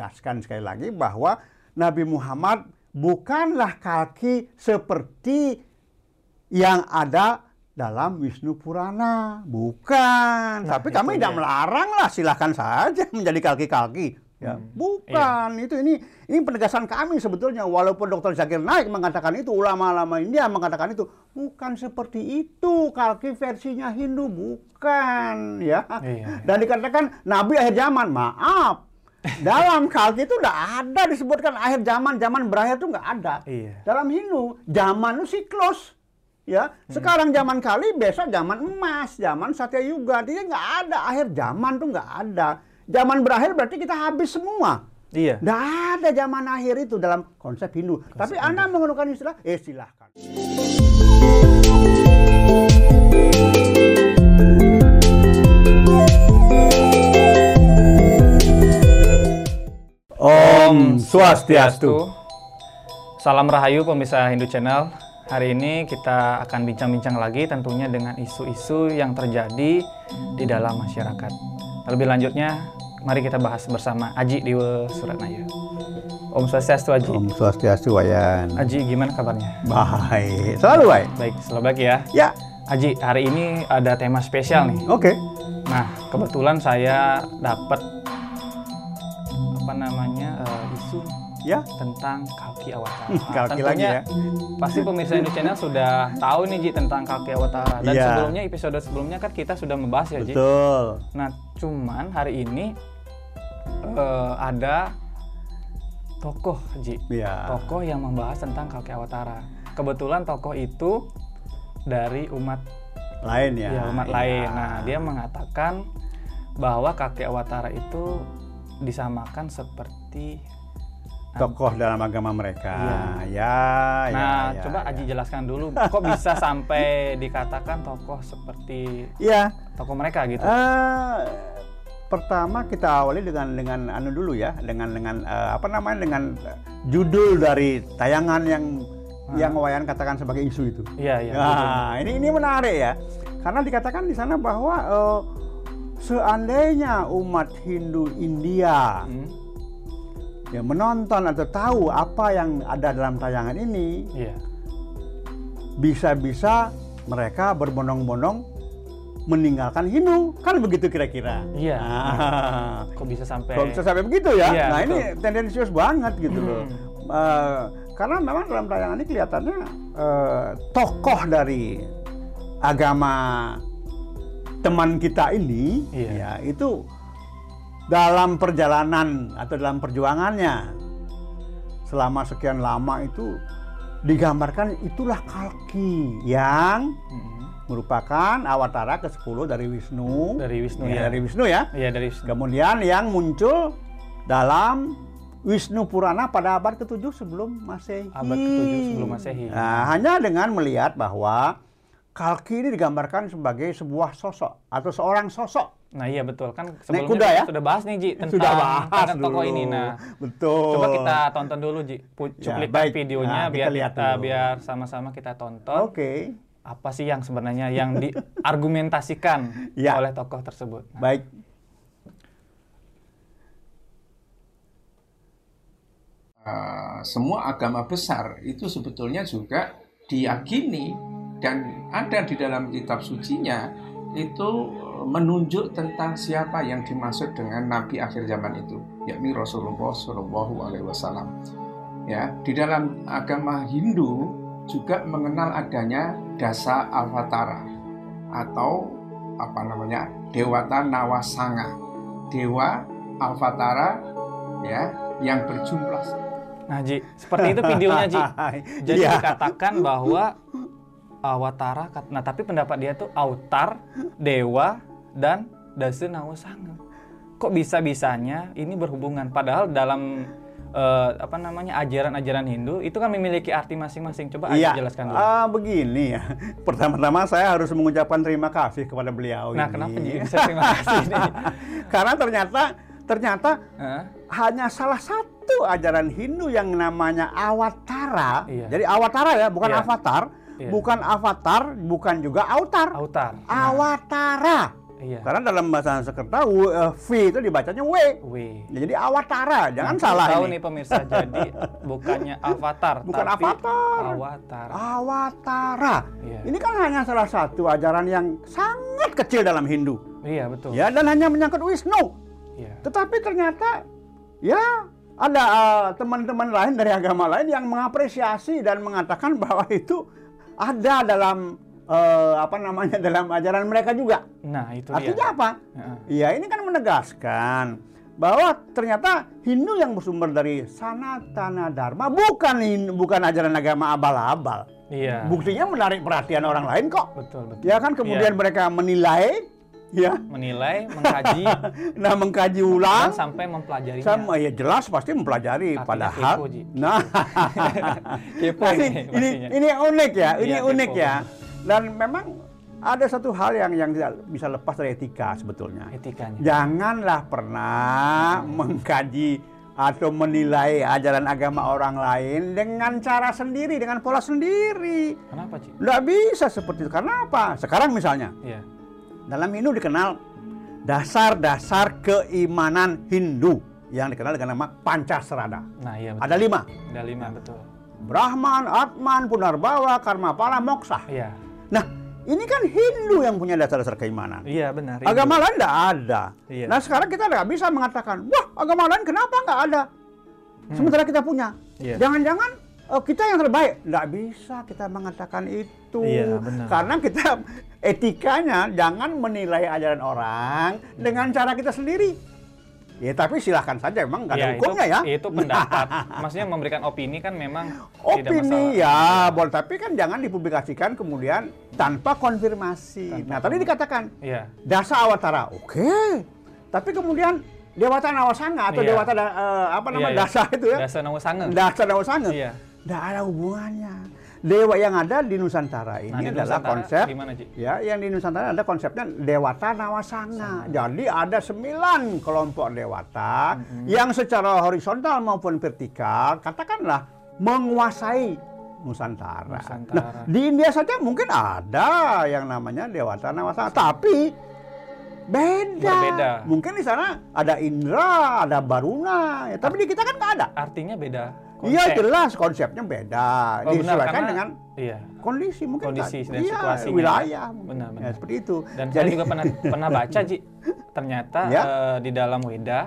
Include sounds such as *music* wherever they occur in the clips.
menegaskan sekali lagi bahwa Nabi Muhammad bukanlah kalki seperti yang ada dalam Wisnu Purana, bukan. Nah, Tapi kami tidak melarang lah, silahkan saja menjadi kalki-kalki. Ya, Hmm, bukan. Itu ini ini penegasan kami sebetulnya. Walaupun Dr. Zakir Naik mengatakan itu, ulama-ulama India mengatakan itu, bukan seperti itu. Kalki versinya Hindu bukan, ya. Iya. Dan dikatakan Nabi akhir zaman, maaf. Dalam kalki itu tidak ada disebutkan akhir zaman, zaman berakhir itu nggak ada. Iya. Dalam Hindu, zaman itu siklus. Ya, Hmm. sekarang zaman kali, besok zaman emas, zaman Satya Yuga. Dia nggak ada akhir zaman tuh nggak ada. Zaman berakhir berarti kita habis semua. Iya. Nggak ada zaman akhir itu dalam konsep Hindu. Tapi Anda menggunakan istilah, eh silahkan. Swastiastu. Salam Rahayu pemirsa Hindu Channel. Hari ini kita akan bincang-bincang lagi tentunya dengan isu-isu yang terjadi di dalam masyarakat. Lebih lanjutnya, mari kita bahas bersama Aji Dewa Suratnaya. Om Swastiastu Aji. Om Swastiastu Wayan. Aji gimana kabarnya? Baik, selalu baik. Baik, selalu baik ya. Ya, Aji, hari ini ada tema spesial nih. oke. Nah, kebetulan saya dapat apa namanya Ya, tentang kaki awatara. Hmm, kaki lagi tentunya ya. Pasti pemirsa Indo Channel sudah tahu nih Ji tentang kaki awatara. Dan Iya. sebelumnya episode sebelumnya kan kita sudah membahas ya Ji. betul. Nah, cuman hari ini eh, ada tokoh Ji. Ya. Tokoh yang membahas tentang kaki awatara. Kebetulan tokoh itu dari umat Lain ya. ya, umat ya. lain. Nah, dia mengatakan bahwa kakek Awatara itu disamakan seperti tokoh dalam agama mereka. Ya, ya. Nah, ya, coba ya. Aji jelaskan dulu kok bisa sampai dikatakan tokoh seperti Ya, tokoh mereka gitu. eh, pertama kita awali dengan dengan anu dulu ya, dengan dengan eh, apa namanya dengan judul dari tayangan yang yang Wayan katakan sebagai isu itu. Iya, iya. Nah, ini ini menarik ya. Karena dikatakan di sana bahwa eh, seandainya umat Hindu India Hmm, ya menonton atau tahu apa yang ada dalam tayangan ini, iya. bisa-bisa mereka berbondong-bondong meninggalkan Hindu. Kan begitu kira-kira. Iya. Nah, Kok bisa sampai kalau bisa sampai begitu ya. Iya, nah, betul. ini tendensius banget gitu loh. Hmm. Eh, karena memang dalam tayangan ini kelihatannya eh, tokoh dari agama teman kita ini Iya. ya itu dalam perjalanan atau dalam perjuangannya selama sekian lama itu digambarkan itulah Kalki yang Hmm, merupakan awatara ke-10 dari Wisnu. dari Wisnu Ya, ya. dari Wisnu ya. Iya, dari Kemudian yang muncul dalam Wisnu Purana pada abad ke-7 sebelum Masehi. abad ke-7 sebelum Masehi. Nah, hanya dengan melihat bahwa Kalki ini digambarkan sebagai sebuah sosok atau seorang sosok. Nah, iya betul kan Naik sebelumnya kuda kita ya? sudah bahas nih Ji *laughs* tentang Sudah bahas tentang tokoh dulu. ini. Nah, betul. Coba kita tonton dulu Ji, Pu- Ya, baik. videonya Nah, kita biar lihat kita dulu. biar sama-sama kita tonton Oke, apa sih yang sebenarnya yang diargumentasikan *laughs* Ya. oleh tokoh tersebut. Nah, baik. Eh, semua agama besar itu sebetulnya juga diyakini dan ada di dalam kitab sucinya itu eh, menunjuk tentang siapa yang dimaksud dengan nabi akhir zaman itu yakni Rasulullah Shallallahu Alaihi Wasallam ya di dalam agama Hindu juga mengenal adanya dasa avatara atau apa namanya dewata nawasanga dewa avatara ya yang berjumlah Nah, Ji, seperti itu videonya Ji. *laughs* Jadi Iya. dikatakan bahwa Awatara, nah tapi pendapat dia tuh autar, dewa, dan dase nawasanga. Kok bisa-bisanya ini berhubungan? Padahal dalam eh, apa namanya ajaran-ajaran Hindu itu kan memiliki arti masing-masing. Coba Iya, jelaskan dulu. ah, begini ya. *laughs* Pertama-tama saya harus mengucapkan terima kasih kepada beliau nah, ini. kenapa bisa terima *laughs* kasih? Karena ternyata ternyata Hah? hanya salah satu ajaran Hindu yang namanya Awatara. Iya. Jadi Awatara ya, bukan Iya. avatar, Iya. bukan avatar, bukan juga autar. autar. Nah, Awatara. Iya. Karena dalam bahasa Sanskerta eh, V itu dibacanya W. W. Ya, jadi awatara, jangan Nah, salah Tahu ini. nih pemirsa, jadi bukannya *laughs* avatar, Bukan tapi avatar. Awatar. Awatara. Iya. Ini kan hanya salah satu ajaran yang sangat kecil dalam Hindu. Iya betul. Ya, dan hanya menyangkut Wisnu. Iya. Tetapi ternyata ya ada eh, teman-teman lain dari agama lain yang mengapresiasi dan mengatakan bahwa itu ada dalam eh, apa namanya *laughs* dalam ajaran mereka juga. Nah itu Artinya dia. apa? Heeh. Ya ini kan menegaskan bahwa ternyata Hindu yang bersumber dari Sanatana Dharma bukan bukan ajaran agama abal-abal. Iya. Buktinya menarik perhatian orang lain kok. Betul betul. Ya kan kemudian Iya. mereka menilai ya menilai, mengkaji, *laughs* nah mengkaji ulang sampai mempelajarinya. sama ya jelas pasti mempelajari Artinya padahal kepo, Ji. nah *laughs* Kepo Nah, ini, ini ini unik ya ini Iya, unik kepo. ya dan memang ada satu hal yang yang tidak bisa lepas dari etika sebetulnya Etikanya. janganlah pernah mengkaji atau menilai ajaran agama orang lain dengan cara sendiri dengan pola sendiri Kenapa Ci? nggak bisa seperti itu karena apa sekarang misalnya Iya. Dalam Hindu dikenal dasar-dasar keimanan Hindu yang dikenal dengan nama Pancasrada. Nah iya betul. Ada lima. Ada lima betul. Brahman, Atman, Punarbawa, Karma Pala, Moksa. Iya. Nah, ini kan Hindu yang punya dasar-dasar keimanan. Iya benar. Agama lain tidak ada. Iya. Nah, sekarang kita nggak bisa mengatakan, wah agama lain kenapa nggak ada? Sementara kita punya. Hmm. Iya. Jangan-jangan eh, kita yang terbaik. Nggak bisa kita mengatakan itu. Iya, benar. Karena kita etikanya jangan menilai ajaran orang dengan cara kita sendiri. Ya tapi silahkan saja, memang nggak ada Iya, hukumnya itu, ya. Itu pendapat. Maksudnya memberikan opini kan memang tidak Opini masalah. ya, boleh. Tapi kan jangan dipublikasikan kemudian tanpa konfirmasi. Tanpa nah tadi dikatakan Iya. dasa awatara, oke. Tapi kemudian Dewata Nawasanga atau Iya. Dewata da- eh, apa namanya Iya, iya. dasa itu ya? Dasa Nawasange. Dasa Nawasanga. Iya. Nggak ada hubungannya. Dewa yang ada di Nusantara ini Nah, di adalah Nusantara konsep di mana, Ji? ya yang di Nusantara ada konsepnya Dewata Nawasanga. Jadi ada sembilan kelompok dewata Mm-hmm. yang secara horizontal maupun vertikal katakanlah menguasai Nusantara. Nusantara. Nah, di India saja mungkin ada yang namanya Dewata Nawasanga, tapi beda. Berbeda. Mungkin di sana ada Indra, ada Baruna, ya, tapi di kita kan nggak ada. Artinya beda. Iya konsep. jelas konsepnya beda. Oh, benar, Disesuaikan karena- dengan Iya. kondisi mungkin Kondisi kan. dan iya, situasinya. wilayah. Benar, benar. Ya, seperti itu. Dan saya juga pernah pernah baca Ji, ternyata Ya. eh, di dalam Weda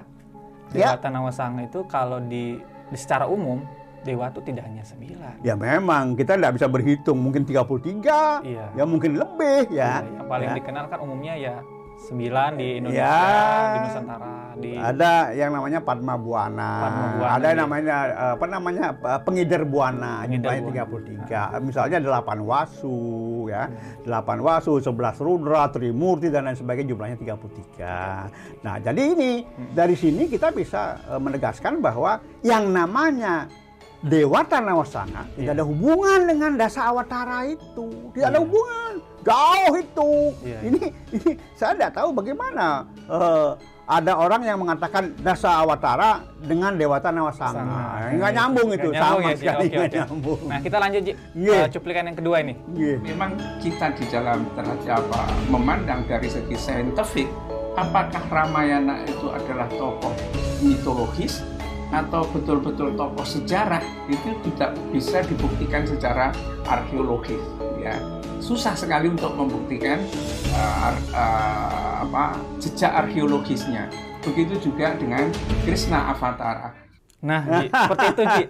Ya. Dewata Nawasanga itu kalau di, di secara umum dewa itu tidak hanya sembilan. Ya memang kita tidak bisa berhitung mungkin 33, Iya. ya mungkin lebih ya. Iya, yang paling Ya. dikenal kan umumnya ya sembilan di Indonesia, Ya. di Nusantara, di Ada yang namanya Padma Buana, Padma Buana, ada yang iya. namanya eh, apa namanya eh, pengider buana, jumlahnya buana. 33. Misalnya 8 wasu ya. 8 wasu, 11 rudra, trimurti dan lain sebagainya jumlahnya 33. Nah, jadi ini dari sini kita bisa eh, menegaskan bahwa yang namanya Dewata Nawasanga tidak Iya. ada hubungan dengan dasa awatara itu. Tidak ada Iya. hubungan. Jauh itu. Iya, Ini ini saya tidak tahu bagaimana eh, ada orang yang mengatakan dasa awatara dengan Dewata Nawasanga. Sama. Nggak nyambung itu Nggak nyambung sama ya, sekali Oke, nggak oke. nyambung. Nah, kita lanjut Ji. Iya. Eh, cuplikan yang kedua ini. Iya. memang kita di dalam terhadap apa memandang dari segi saintifik apakah Ramayana itu adalah tokoh mitologis atau betul-betul tokoh sejarah itu tidak bisa dibuktikan secara arkeologis ya susah sekali untuk membuktikan uh, ar- uh, apa jejak arkeologisnya begitu juga dengan Krishna Avatara Nah, Ji, seperti itu Ji.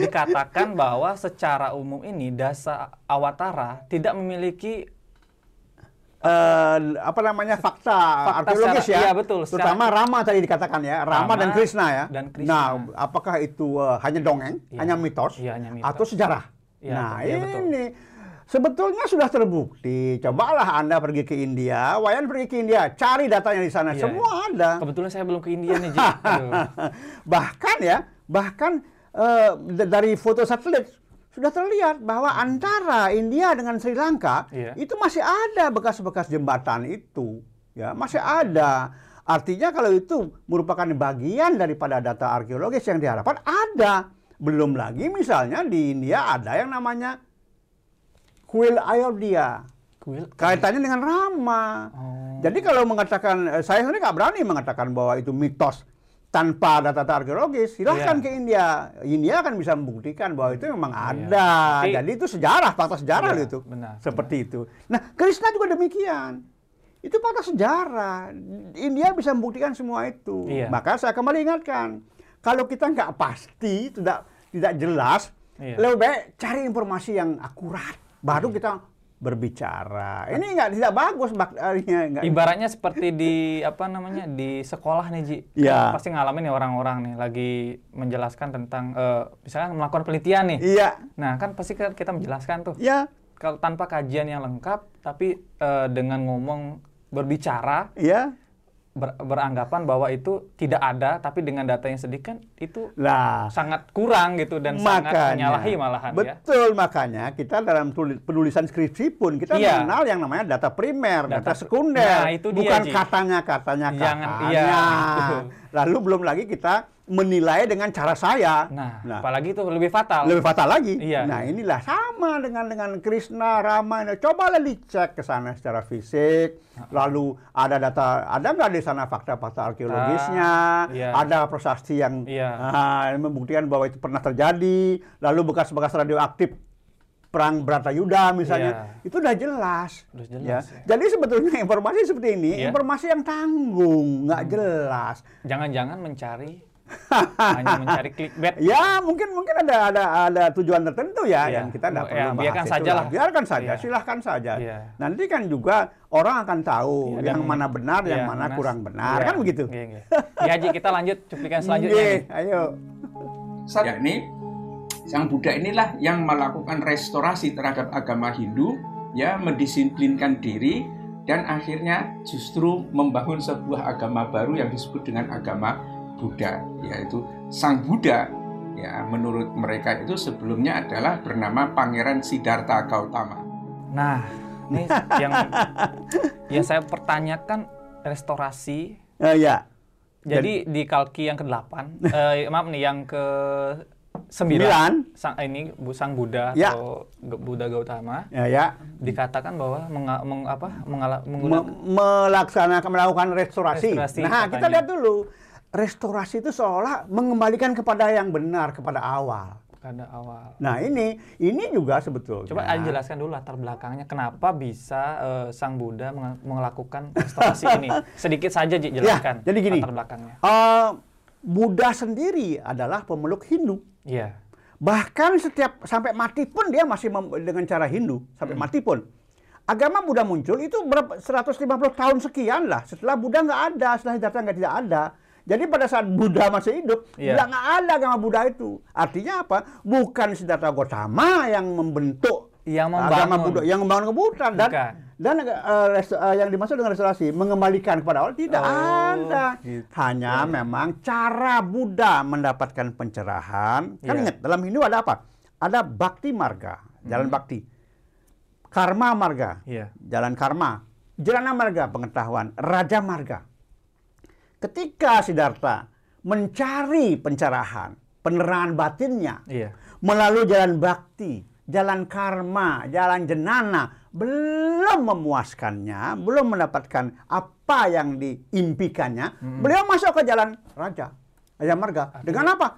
Dikatakan bahwa secara umum ini dasa awatara tidak memiliki Eh, apa namanya fakta, arkeologis secara- ya, iya, betul, secara- terutama Rama tadi dikatakan ya, Rama, Rama dan Krishna ya. dan Krishna. Nah, apakah itu eh, hanya dongeng, Iya. hanya mitos, Iya, hanya mitos. atau sejarah? Iya, nah, iya, betul. ini sebetulnya sudah terbukti. Cobalah anda pergi ke India, Wayan pergi ke India, cari datanya di sana, Iya, semua ada. kebetulan saya belum ke India nih Ji. *laughs* Bahkan ya, bahkan d- dari foto satelit sudah terlihat bahwa antara India dengan Sri Lanka Iya. itu masih ada bekas-bekas jembatan itu, ya masih ada. Artinya kalau itu merupakan bagian daripada data arkeologis yang diharapkan ada. Belum lagi misalnya di India ada yang namanya kuil Ayodhya. Kuil. Kaitannya dengan Rama. Oh. Jadi kalau mengatakan, eh, saya sendiri nggak berani mengatakan bahwa itu mitos tanpa data-data arkeologis. Silahkan Iya. ke India. India akan bisa membuktikan bahwa itu memang ada. Tapi- Jadi itu sejarah, fakta sejarah Iya, itu. benar, Seperti itu. Nah, Krishna juga demikian. Itu fakta sejarah. India bisa membuktikan semua itu. Iya. Maka saya kembali ingatkan, kalau kita nggak pasti, tidak tidak jelas, Iya. lebih baik cari informasi yang akurat. Baru kita berbicara. Ini nggak tidak bagus bakterinya. nggak- Ibaratnya seperti di apa namanya di sekolah nih Ji. Kan Iya. Pasti ngalamin nih orang-orang nih lagi menjelaskan tentang eh, misalnya melakukan penelitian nih. Iya, Nah kan pasti kan kita menjelaskan tuh iya, kalau tanpa kajian yang lengkap tapi eh, dengan ngomong berbicara iya. Ber- beranggapan bahwa itu tidak ada tapi dengan data yang sedikit kan itu Lah, sangat kurang gitu dan sangat makanya menyalahi malahan ya. betul makanya kita dalam tuli- penulisan skripsi pun kita Iya. mengenal yang namanya data primer, data, Data- sekunder, Nah, itu dia, bukan Ji. katanya katanya Jangan- katanya. iya, gitu. Lalu belum lagi kita menilai dengan cara saya. Nah, Nah, apalagi itu lebih fatal. lebih fatal lagi. Iya. Nah inilah sama dengan dengan Krishna, Rama. Cobalah dicek ke sana secara fisik. Lalu ada data, ada nggak di sana fakta-fakta arkeologisnya? iya. Ada prasasti yang Iya. ah, membuktikan bahwa itu pernah terjadi. Lalu bekas-bekas radioaktif perang Bratayuda misalnya, Iya. itu udah jelas. Udah jelas, ya. ya. Jadi sebetulnya *laughs* informasi seperti ini, Iya. informasi yang tanggung, nggak jelas. Jangan-jangan mencari *laughs* hanya mencari clickbait. Ya mungkin mungkin ada ada ada tujuan tertentu ya Iya. yang kita tidak Ya, perlu bahas biarkan saja lah. Biarkan saja, Iya. silahkan saja. Iya. Nanti kan juga orang akan tahu Iya, yang dan- mana benar, yang Iya, mana mana- kurang benar, Iya, kan begitu? Iya, iya. Ya, Ji, kita lanjut cuplikan *laughs* selanjutnya. Iya, nih. ayo. Ya, ini Sang Buddha inilah yang melakukan restorasi terhadap agama Hindu, ya mendisiplinkan diri dan akhirnya justru membangun sebuah agama baru yang disebut dengan agama Buddha, yaitu Sang Buddha. Ya, menurut mereka itu sebelumnya adalah bernama Pangeran Siddhartha Gautama. Nah, ini yang yang saya pertanyakan restorasi. Eh, ya. Jadi di Kalki yang ke-8, eh, maaf nih yang ke Sembilan. sang, ini Bu Sang Buddha Ya. atau Buddha Gautama Ya, ya. dikatakan bahwa menga, meng- apa, mengala, menggunakan Me- melaksanakan melakukan restorasi. Restorasi, nah, kita katanya. lihat dulu. Restorasi itu seolah mengembalikan kepada yang benar, kepada awal. pada awal. Nah, ini ini juga sebetulnya. Coba Anda jelaskan dulu latar belakangnya kenapa bisa eh, Sang Buddha melakukan restorasi *laughs* ini. Sedikit saja Ji, jelaskan Ya, jadi gini. latar belakangnya. Eh, Buddha sendiri adalah pemeluk Hindu. Iya. Bahkan setiap sampai mati pun dia masih dengan cara Hindu sampai mati pun. Agama Buddha muncul itu berapa 150 tahun sekian lah setelah Buddha nggak ada, setelah Siddhartha nggak tidak ada. Jadi pada saat Buddha masih hidup, nggak nggak ada agama Buddha itu. Artinya apa? Bukan Siddhartha Gautama yang membentuk Yang agama membangun. Buddha, yang membangun kebuddhaan dan Bukan. dan res- eh, yang dimaksud dengan restorasi mengembalikan kepada awal tidak Oh, ada. gitu. Hanya memang cara Buddha mendapatkan pencerahan. Kan Iya. ingat dalam Hindu ada apa? Ada bakti marga, jalan bakti. Karma marga, Iya. jalan karma. Jana marga, pengetahuan. Raja marga. Ketika Siddhartha mencari pencerahan, penerangan batinnya, Iya. melalui jalan bakti, jalan karma, jalan jenana, belum memuaskannya, belum mendapatkan apa yang diimpikannya, beliau masuk ke jalan raja, raja marga. Dengan apa?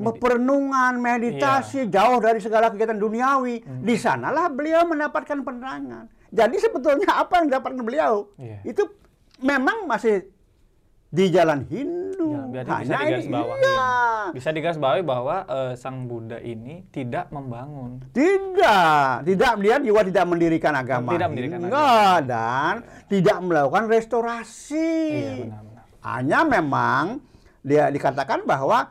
Perenungan, meditasi, jauh dari segala kegiatan duniawi. Di sanalah beliau mendapatkan penerangan. Jadi sebetulnya apa yang didapatkan beliau Iya. itu memang masih di jalan Hindu. Berarti bisa Hanya ini- digarisbawahi. iya. Bisa digarisbawahi bahwa eh, Sang Buddha ini tidak membangun. Tidak, tidak dia juga tidak mendirikan agama. Tidak mendirikan Enggak, dan tidak melakukan restorasi. Iya, benar-benar. Hanya memang dia dikatakan bahwa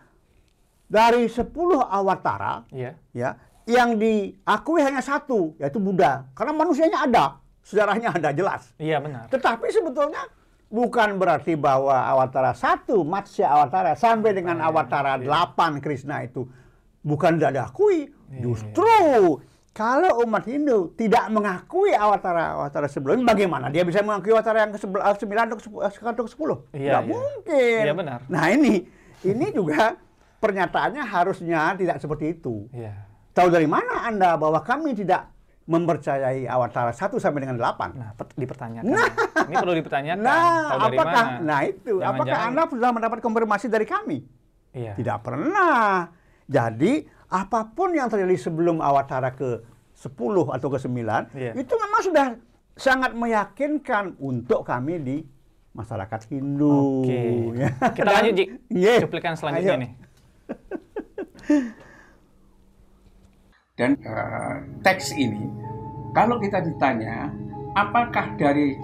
dari 10 awatara Iya. ya yang diakui hanya satu yaitu Buddha karena manusianya ada, sejarahnya ada jelas. Iya, benar. Tetapi sebetulnya bukan berarti bahwa awatara satu, Matsya awatara sampai dengan Iya, awatara delapan Krishna itu bukan tidak diakui. Iya, Justru kalau umat Hindu tidak mengakui awatara awatara sebelumnya, bagaimana dia bisa mengakui awatara yang ke sembilan atau ke sepuluh? Iya, Nggak iya. mungkin. Iya, benar. Nah ini ini juga pernyataannya harusnya tidak seperti itu. Iya. Tahu dari mana Anda bahwa kami tidak mempercayai Awatara 1 sampai dengan 8. Nah, dipertanyakan. ini perlu dipertanyakan. Nah, Tahu apakah mana? nah itu, apakah Jangan-jangan- Anda sudah mendapat konfirmasi dari kami? Iya. Tidak pernah. Jadi, apa pun yang terjadi sebelum Awatara ke 10 atau ke 9, Iya. itu memang sudah sangat meyakinkan untuk kami di masyarakat Hindu. Oke. Ya. Kita Dan- lanjut, Ji. Iya. Cuplikan selanjutnya Ayo. nih. *laughs* Dan eh, teks ini, kalau kita ditanya, apakah dari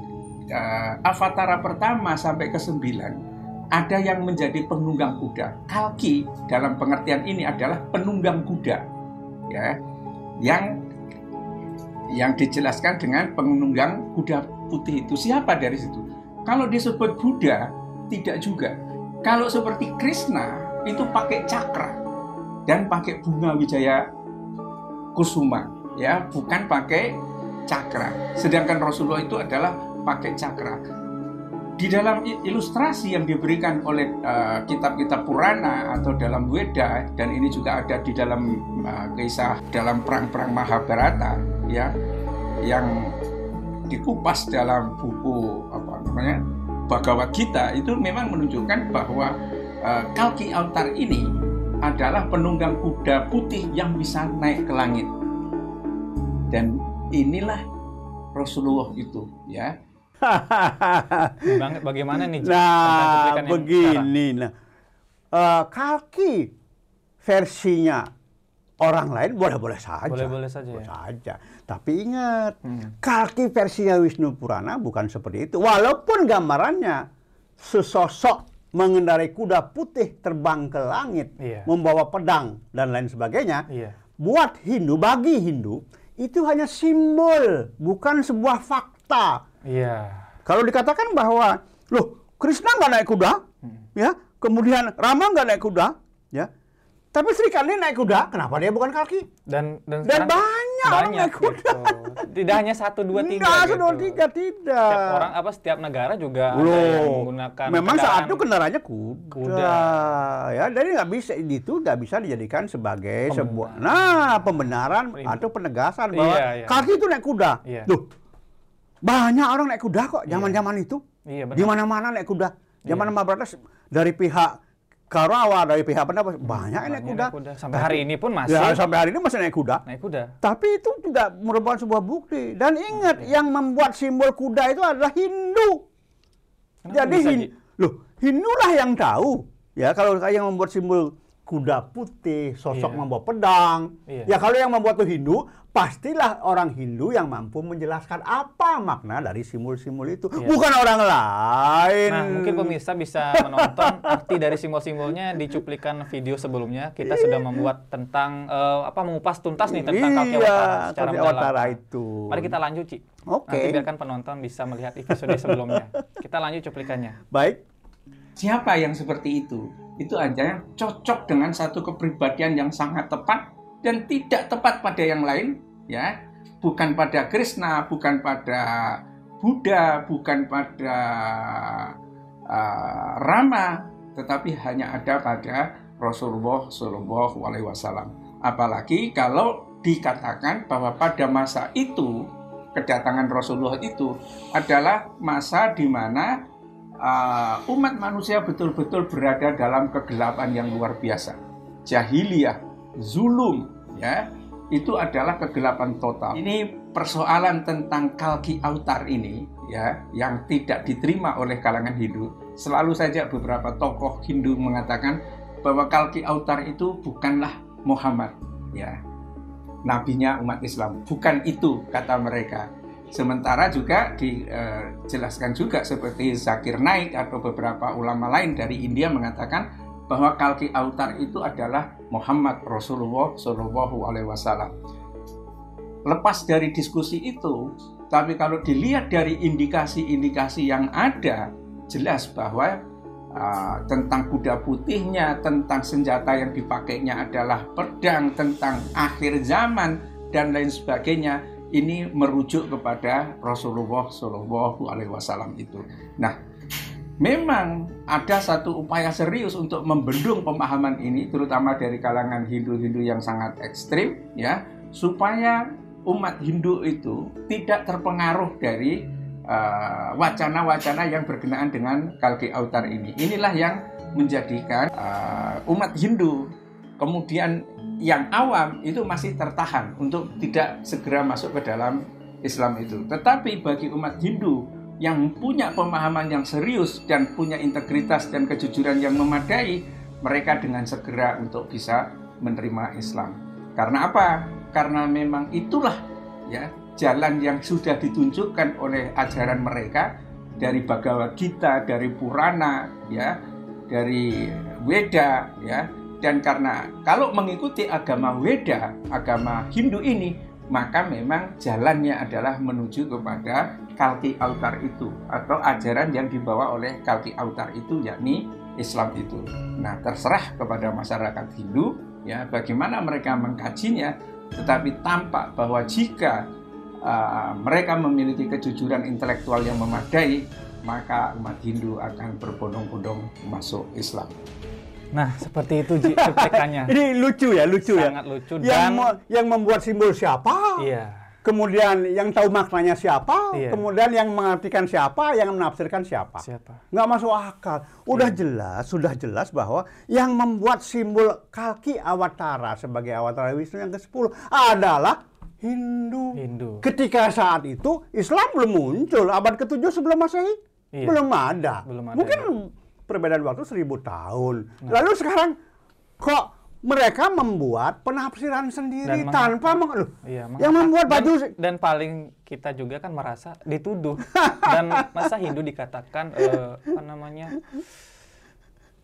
eh, Avatara pertama sampai ke sembilan ada yang menjadi penunggang kuda? Kalki dalam pengertian ini adalah penunggang kuda, ya, yang yang dijelaskan dengan penunggang kuda putih itu siapa dari situ? Kalau disebut Buddha, tidak juga. Kalau seperti Krishna itu pakai cakra dan pakai bunga wijaya kusuma ya bukan pakai cakra. Sedangkan Rasulullah itu adalah pakai cakra. Di dalam ilustrasi yang diberikan oleh eh, kitab-kitab Purana atau dalam Weda dan ini juga ada di dalam eh, kisah dalam perang-perang Mahabharata ya yang dikupas dalam buku apa namanya Bhagavad Gita itu memang menunjukkan bahwa eh, Kalki Avatar ini adalah penunggang kuda putih yang bisa naik ke langit. Dan inilah Rasulullah itu, ya. *laughs* Bang- Bagaimana nih? Nah, begini. Nah, Eh, kalki versinya orang lain boleh-boleh saja. Boleh-boleh saja Boleh ya. saja. Tapi ingat, Hmm. kalki versinya Wisnu Purana bukan seperti itu. Walaupun gambarannya sesosok mengendarai kuda putih terbang ke langit, Iya. membawa pedang dan lain sebagainya. Iya. Buat Hindu, bagi Hindu, itu hanya simbol, bukan sebuah fakta. Iya. Kalau dikatakan bahwa, loh, Krishna nggak naik kuda, Hmm. ya, kemudian Rama nggak naik kuda, ya, tapi Sri Kandi naik kuda, kenapa dia bukan kaki? Dan dan, Dan sekarang banyak orang naik kuda. gitu. Tidak hanya satu dua tiga. Gitu. satu, dua, tiga, tidak. Setiap orang apa setiap negara juga ada Loh, yang menggunakan. memang saat kendaraan. itu kendaraannya kuda, Kuda. ya, jadi nggak bisa itu nggak bisa dijadikan sebagai Pembenaran. sebuah, nah pembenaran Iya. atau penegasan bahwa Iya, iya. kaki itu naik kuda. Iya. Loh, banyak orang naik kuda kok zaman-zaman itu. Iya benar. Di mana-mana naik kuda. Zaman Mahabharata dari pihak Kaurawa, dari pihak apa banyak yang naik Banyak kuda. naik Sampai hari ini pun masih Ya, sampai hari ini masih naik kuda. naik kuda. Tapi itu tidak merupakan sebuah bukti. Dan ingat, Iya. yang membuat simbol kuda itu adalah Hindu. Kenapa Jadi Hin- loh, Hindu lah yang tahu. Ya, kalau yang membuat simbol kuda putih, sosok Iya. membawa pedang. Iya. Ya kalau yang membuat itu Hindu, pastilah orang Hindu yang mampu menjelaskan apa makna dari simbol-simbol itu, Iya. bukan orang lain. Nah, mungkin pemirsa bisa menonton arti dari simbol-simbolnya di cuplikan video sebelumnya. Kita sudah membuat tentang eh, apa mengupas tuntas nih tentang Kalki Iya, Awatara secara Kalki mendalam. Itu. Mari kita lanjut, Ci. Oke. Nanti biarkan penonton bisa melihat episode sebelumnya. Kita lanjut cuplikannya. Baik. Siapa yang seperti itu? Itu hanya cocok dengan satu kepribadian yang sangat tepat dan tidak tepat pada yang lain, ya. Bukan pada Krishna, bukan pada Buddha, bukan pada uh, Rama, tetapi hanya ada pada Rasulullah Shallallahu Alaihi Wasallam. Apalagi kalau dikatakan bahwa pada masa itu kedatangan Rasulullah itu adalah masa di mana uh, umat manusia betul-betul berada dalam kegelapan yang luar biasa. Jahiliyah, zulum, ya, itu adalah kegelapan total. Ini persoalan tentang kalki autar ini, ya, yang tidak diterima oleh kalangan Hindu. Selalu saja beberapa tokoh Hindu mengatakan bahwa kalki autar itu bukanlah Muhammad, ya, nabinya umat Islam. Bukan itu kata mereka. Sementara juga dijelaskan juga seperti Zakir Naik atau beberapa ulama lain dari India mengatakan bahwa Kalki Autar itu adalah Muhammad Rasulullah Shallallahu Alaihi Wasallam. Lepas dari diskusi itu, tapi kalau dilihat dari indikasi-indikasi yang ada, jelas bahwa uh, tentang kuda putihnya, tentang senjata yang dipakainya adalah pedang, tentang akhir zaman dan lain sebagainya ini merujuk kepada Rasulullah Shallallahu Alaihi Wasallam itu. Nah, memang ada satu upaya serius untuk membendung pemahaman ini, terutama dari kalangan Hindu-Hindu yang sangat ekstrim, ya, supaya umat Hindu itu tidak terpengaruh dari uh, wacana-wacana yang berkenaan dengan Kalki Autar ini. Inilah yang menjadikan uh, umat Hindu kemudian yang awam itu masih tertahan untuk tidak segera masuk ke dalam Islam itu. Tetapi bagi umat Hindu yang punya pemahaman yang serius dan punya integritas dan kejujuran yang memadai, mereka dengan segera untuk bisa menerima Islam. Karena apa? Karena memang itulah ya jalan yang sudah ditunjukkan oleh ajaran mereka dari Bhagavad Gita, dari Purana, ya, dari Weda, ya. Dan karena kalau mengikuti agama Weda, agama Hindu ini, maka memang jalannya adalah menuju kepada Kalki Autar itu atau ajaran yang dibawa oleh Kalki Autar itu yakni Islam itu. Nah, terserah kepada masyarakat Hindu ya bagaimana mereka mengkajinya, tetapi tampak bahwa jika uh, mereka memiliki kejujuran intelektual yang memadai, maka umat Hindu akan berbondong-bondong masuk Islam. Nah, seperti itu cuplikannya. *laughs* Ini lucu ya, lucu Sangat ya. Sangat lucu yang dan yang membuat simbol siapa? Iya. Kemudian yang tahu maknanya siapa? Iya. Kemudian yang mengartikan siapa? Yang menafsirkan siapa? Siapa? Nggak masuk akal. Udah Iya. jelas, sudah jelas bahwa yang membuat simbol kaki awatara sebagai awatara Wisnu yang ke-10 adalah Hindu. Hindu. Ketika saat itu Islam belum muncul, abad ke-7 sebelum Masehi Iya. belum ada. Belum ada, Mungkin ya. Perbedaan waktu seribu tahun. Nah. Lalu sekarang kok mereka membuat penafsiran sendiri Dan tanpa meng Loh, Iya, yang membuat dan- baju dan, paling kita juga kan merasa dituduh *laughs* dan masa Hindu dikatakan eh, apa namanya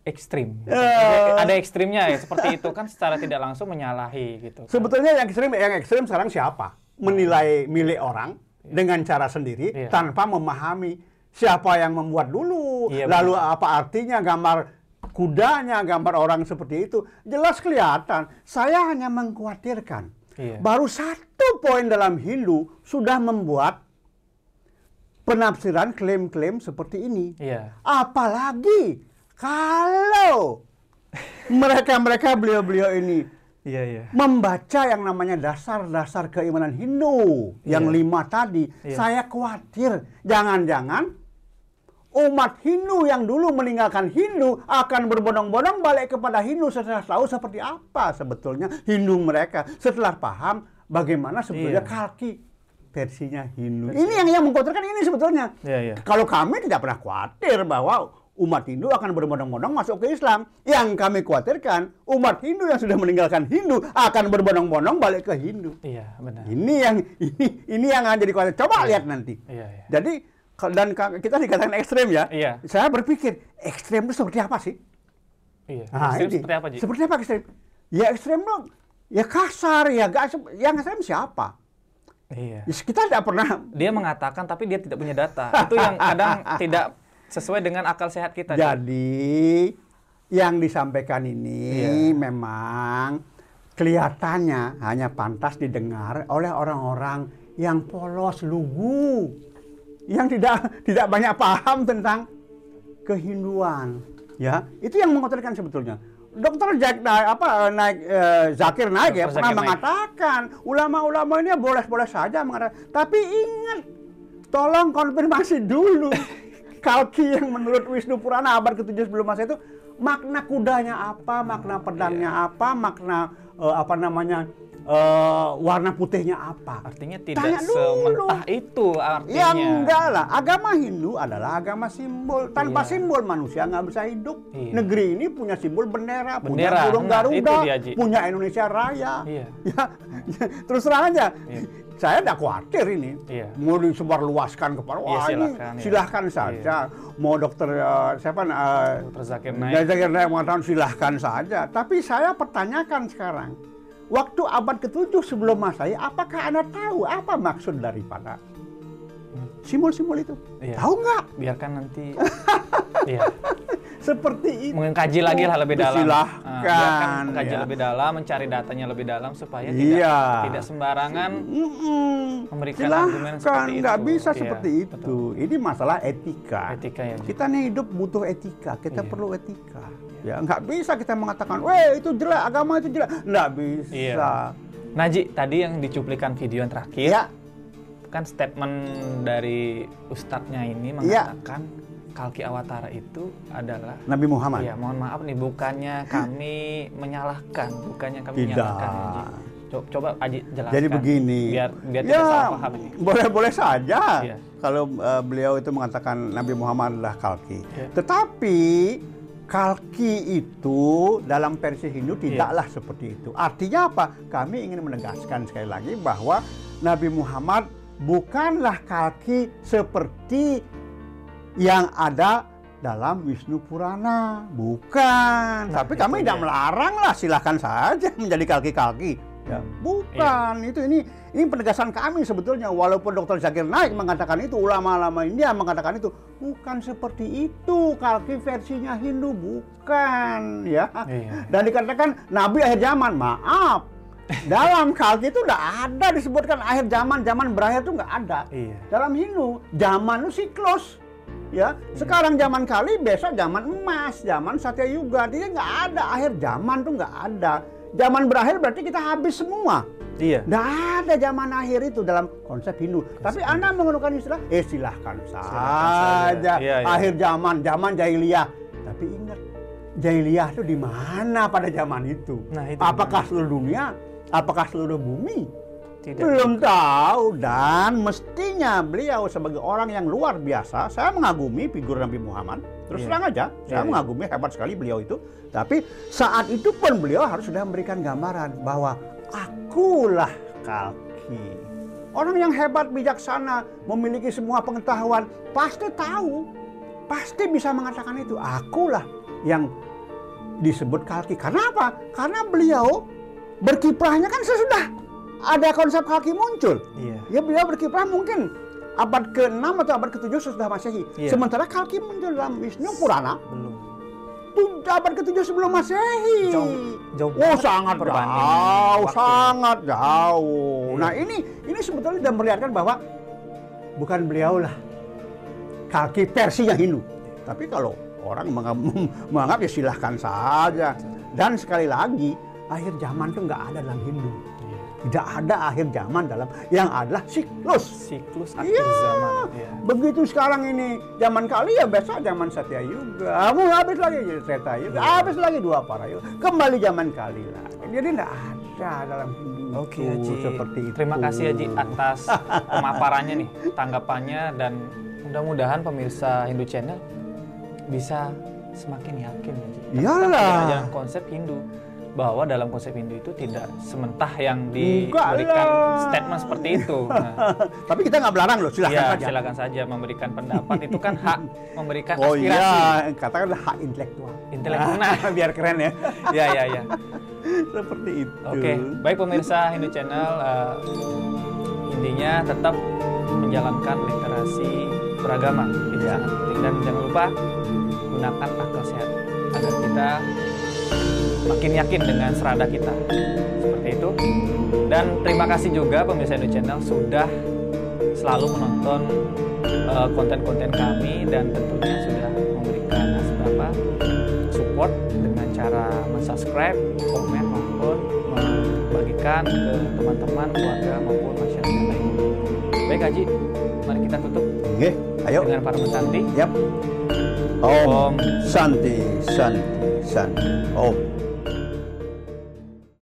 ekstrim. Eh. Ada ekstrimnya ya seperti itu kan secara tidak langsung menyalahi gitu. kan. Sebetulnya yang ekstrim, yang ekstrim sekarang siapa? Menilai milik orang dengan cara sendiri Iya. tanpa memahami siapa yang membuat dulu, Iya, lalu benar. apa artinya gambar kudanya, gambar orang seperti itu. Jelas kelihatan. Saya hanya mengkhawatirkan. Iya. Baru satu poin dalam Hindu sudah membuat penafsiran klaim-klaim seperti ini. Iya. Apalagi kalau mereka-mereka beliau-beliau ini Iya, iya. membaca yang namanya dasar-dasar keimanan Hindu yang Iya. lima tadi, Iya. saya khawatir jangan-jangan umat Hindu yang dulu meninggalkan Hindu akan berbondong-bondong balik kepada Hindu setelah tahu seperti apa sebetulnya Hindu mereka, setelah paham bagaimana sebetulnya Iya. kaki versinya Hindu. Ini yang yang mengkhawatirkan ini sebetulnya. Iya, iya. Kalau kami tidak pernah khawatir bahwa umat Hindu akan berbondong-bondong masuk ke Islam. Yang kami khawatirkan, umat Hindu yang sudah meninggalkan Hindu akan berbondong-bondong balik ke Hindu. Iya, benar. Ini yang *laughs* ini ini yang akan jadi khawatir. Coba lihat nanti. Iya, iya. Jadi dan kita dikatakan ekstrem ya. Iya. Saya berpikir ekstrem itu seperti apa sih? Iya. Nah, ini. seperti apa, Ji? Seperti apa ekstrem? Ya ekstrem dong. Ya kasar ya, gak, yang ekstrem siapa? Iya. Ya, kita tidak pernah Dia mengatakan tapi dia tidak punya data. Itu yang kadang *laughs* tidak sesuai dengan akal sehat kita. Jadi yang disampaikan ini Iya. memang kelihatannya hanya pantas didengar oleh orang-orang yang polos lugu, yang tidak tidak banyak paham tentang kehinduan. Ya, itu yang mengkhawatirkan sebetulnya. Dokter Jack, nah, apa naik eh, Zakir Naik ya Dr. pernah Zakir Naik. mengatakan ulama-ulama ini boleh-boleh saja mengatakan, tapi ingat tolong konfirmasi dulu *laughs* kalki yang menurut Wisnu Purana abad ke-7 sebelum masa itu makna kudanya apa, makna pedangnya Iya. apa, makna eh, apa namanya eh, warna putihnya apa. Artinya tidak Tanya dulu. sementah itu artinya. Ya enggak lah, agama Hindu adalah agama simbol. Tanpa Iya. simbol manusia nggak bisa hidup. Iya. Negeri ini punya simbol bendera, punya Bendera, burung nah, Garuda, dia, punya Indonesia Raya. Iya. *laughs* Ya, terus terang aja. Iya. Saya tidak khawatir ini. Iya. Mau disebarluaskan kepada wah Iya, ini silakan, iya. silahkan saja. Mau dokter eh, siapa eh, Dr. Zakir Naik. Zakir Naik mengatakan silahkan saja. Tapi saya pertanyakan sekarang, waktu abad ke-7 sebelum Masehi, apakah Anda tahu apa maksud daripada simbol-simbol itu? Iya. Tahu nggak? Biarkan nanti. *laughs* iya. Seperti itu. Mungkin kaji lagi lah lebih dalam. Silahkan, Nah, biarkan kaji ya. lebih dalam, mencari datanya lebih dalam supaya Iya. tidak tidak sembarangan. Mm-mm. Memberikan argumen Silahkan, seperti nggak itu. bisa Iya, seperti itu. betul. Ini masalah etika. Etika ya. Kita nih hidup butuh etika, kita Iya. perlu etika. Ya nggak bisa kita mengatakan, weh itu jelek, agama itu jelek. Nggak bisa. Iya. Naji, tadi yang dicuplikan video yang terakhir, Ya, kan statement dari ustadznya ini Iya. mengatakan Kalki Awatara itu adalah Nabi Muhammad. Ya, mohon maaf nih, bukannya *laughs* kami menyalahkan, bukannya kami Tidak. menyalahkan. ya, Ji. Co- Coba Aji jelaskan. Jadi begini. Biar biar ya, tidak salah paham ini. Boleh-boleh saja Iya. kalau eh, beliau itu mengatakan Nabi Muhammad adalah kalki. Iya. Tetapi kalki itu dalam versi Hindu Iya. tidaklah seperti itu. Artinya apa? Kami ingin menegaskan sekali lagi bahwa Nabi Muhammad bukanlah kalki seperti yang ada dalam Wisnu Purana, bukan. Nah, Tapi itu kami tidak dia. melarang lah, silahkan saja menjadi kalki-kalki. Ya, bukan. Itu ini ini penegasan kami sebetulnya. Walaupun Dr. Zakir Naik mengatakan itu, ulama-ulama India mengatakan itu, bukan seperti itu. Kalki versinya Hindu bukan, ya. Iya. Dan dikatakan Nabi akhir zaman. Maaf. Dalam kalki itu tidak ada disebutkan akhir zaman, zaman berakhir itu nggak ada. Iya. Dalam Hindu, zaman itu siklus. Ya, sekarang zaman kali, besok zaman emas, zaman Satya Yuga. Dia nggak ada akhir zaman tuh nggak ada. Zaman berakhir berarti kita habis semua. Iya. Nggak ada zaman akhir itu dalam konsep Hindu. Tapi Anda menggunakan istilah, eh silahkan saja. saja. Iya, iya. Akhir zaman, zaman jahiliyah. Tapi ingat, jahiliyah itu di mana pada zaman itu? Nah, itu Apakah seluruh dunia? Apakah seluruh bumi? Tidak. Belum tahu dan mestinya beliau sebagai orang yang luar biasa, saya mengagumi figur Nabi Muhammad. Terus Iya. terang aja, saya Iya. mengagumi hebat sekali beliau itu. Tapi saat itu pun beliau harus sudah memberikan gambaran bahwa akulah kalki. Orang yang hebat, bijaksana, memiliki semua pengetahuan, pasti tahu, pasti bisa mengatakan itu. Akulah yang disebut kalki. Karena apa? Karena beliau berkiprahnya kan sesudah ada konsep kalki muncul. Iya. Ya beliau berkiprah mungkin abad ke-6 atau abad ke-7 sesudah Masehi. Iya. Sementara kalki muncul dalam Wisnu Purana Belum. itu abad ke-7 sebelum Masehi. Jauh- jauh oh, sangat jauh, sangat jauh. Iya. Nah, ini ini sebetulnya sudah memperlihatkan bahwa bukan beliau lah kaki versinya Hindu. Tapi kalau orang menganggap, *laughs* menganggap ya silahkan saja. Dan sekali lagi, akhir zaman itu nggak ada dalam Hindu. Tidak ada akhir zaman dalam yang adalah siklus. Siklus akhir Iya. zaman. Iya. Begitu sekarang ini zaman kali ya besok zaman Satya Yuga. Kamu habis lagi jadi Treta Yuga, Iya. habis lagi dua para Yuga. Kembali zaman kali lagi. Jadi tidak ada dalam Hindu Oke, Haji. seperti itu. Terima kasih Haji atas pemaparannya nih, tanggapannya dan mudah-mudahan pemirsa Hindu Channel bisa semakin yakin ya, Haji. Iyalah. Konsep Hindu bahwa dalam konsep Hindu itu tidak sementah yang diberikan statement seperti itu. *laughs* Nah, Tapi kita nggak melarang loh, silahkan ya, saja. silakan saja memberikan pendapat itu kan hak memberikan Oh aspirasi. iya, katakanlah hak intelektual. Intelektual. *laughs* Nah, biar keren ya. *laughs* Ya, ya, ya. seperti itu. Oke, baik pemirsa Hindu Channel, eh, intinya tetap menjalankan literasi beragama itu Ya. sangat penting dan jangan lupa gunakan akal sehat agar kita makin yakin dengan serada kita seperti itu. Dan terima kasih juga pemirsa Hindu Channel sudah selalu menonton eh, konten-konten kami dan tentunya sudah memberikan apa support dengan cara mensubscribe, komen maupun membagikan ke teman-teman, keluarga maupun masyarakat lainnya. Baik Haji, mari kita tutup Oke, ayo. dengan para Santi. Yap. Om Om Santi, Santi, Santi. Om.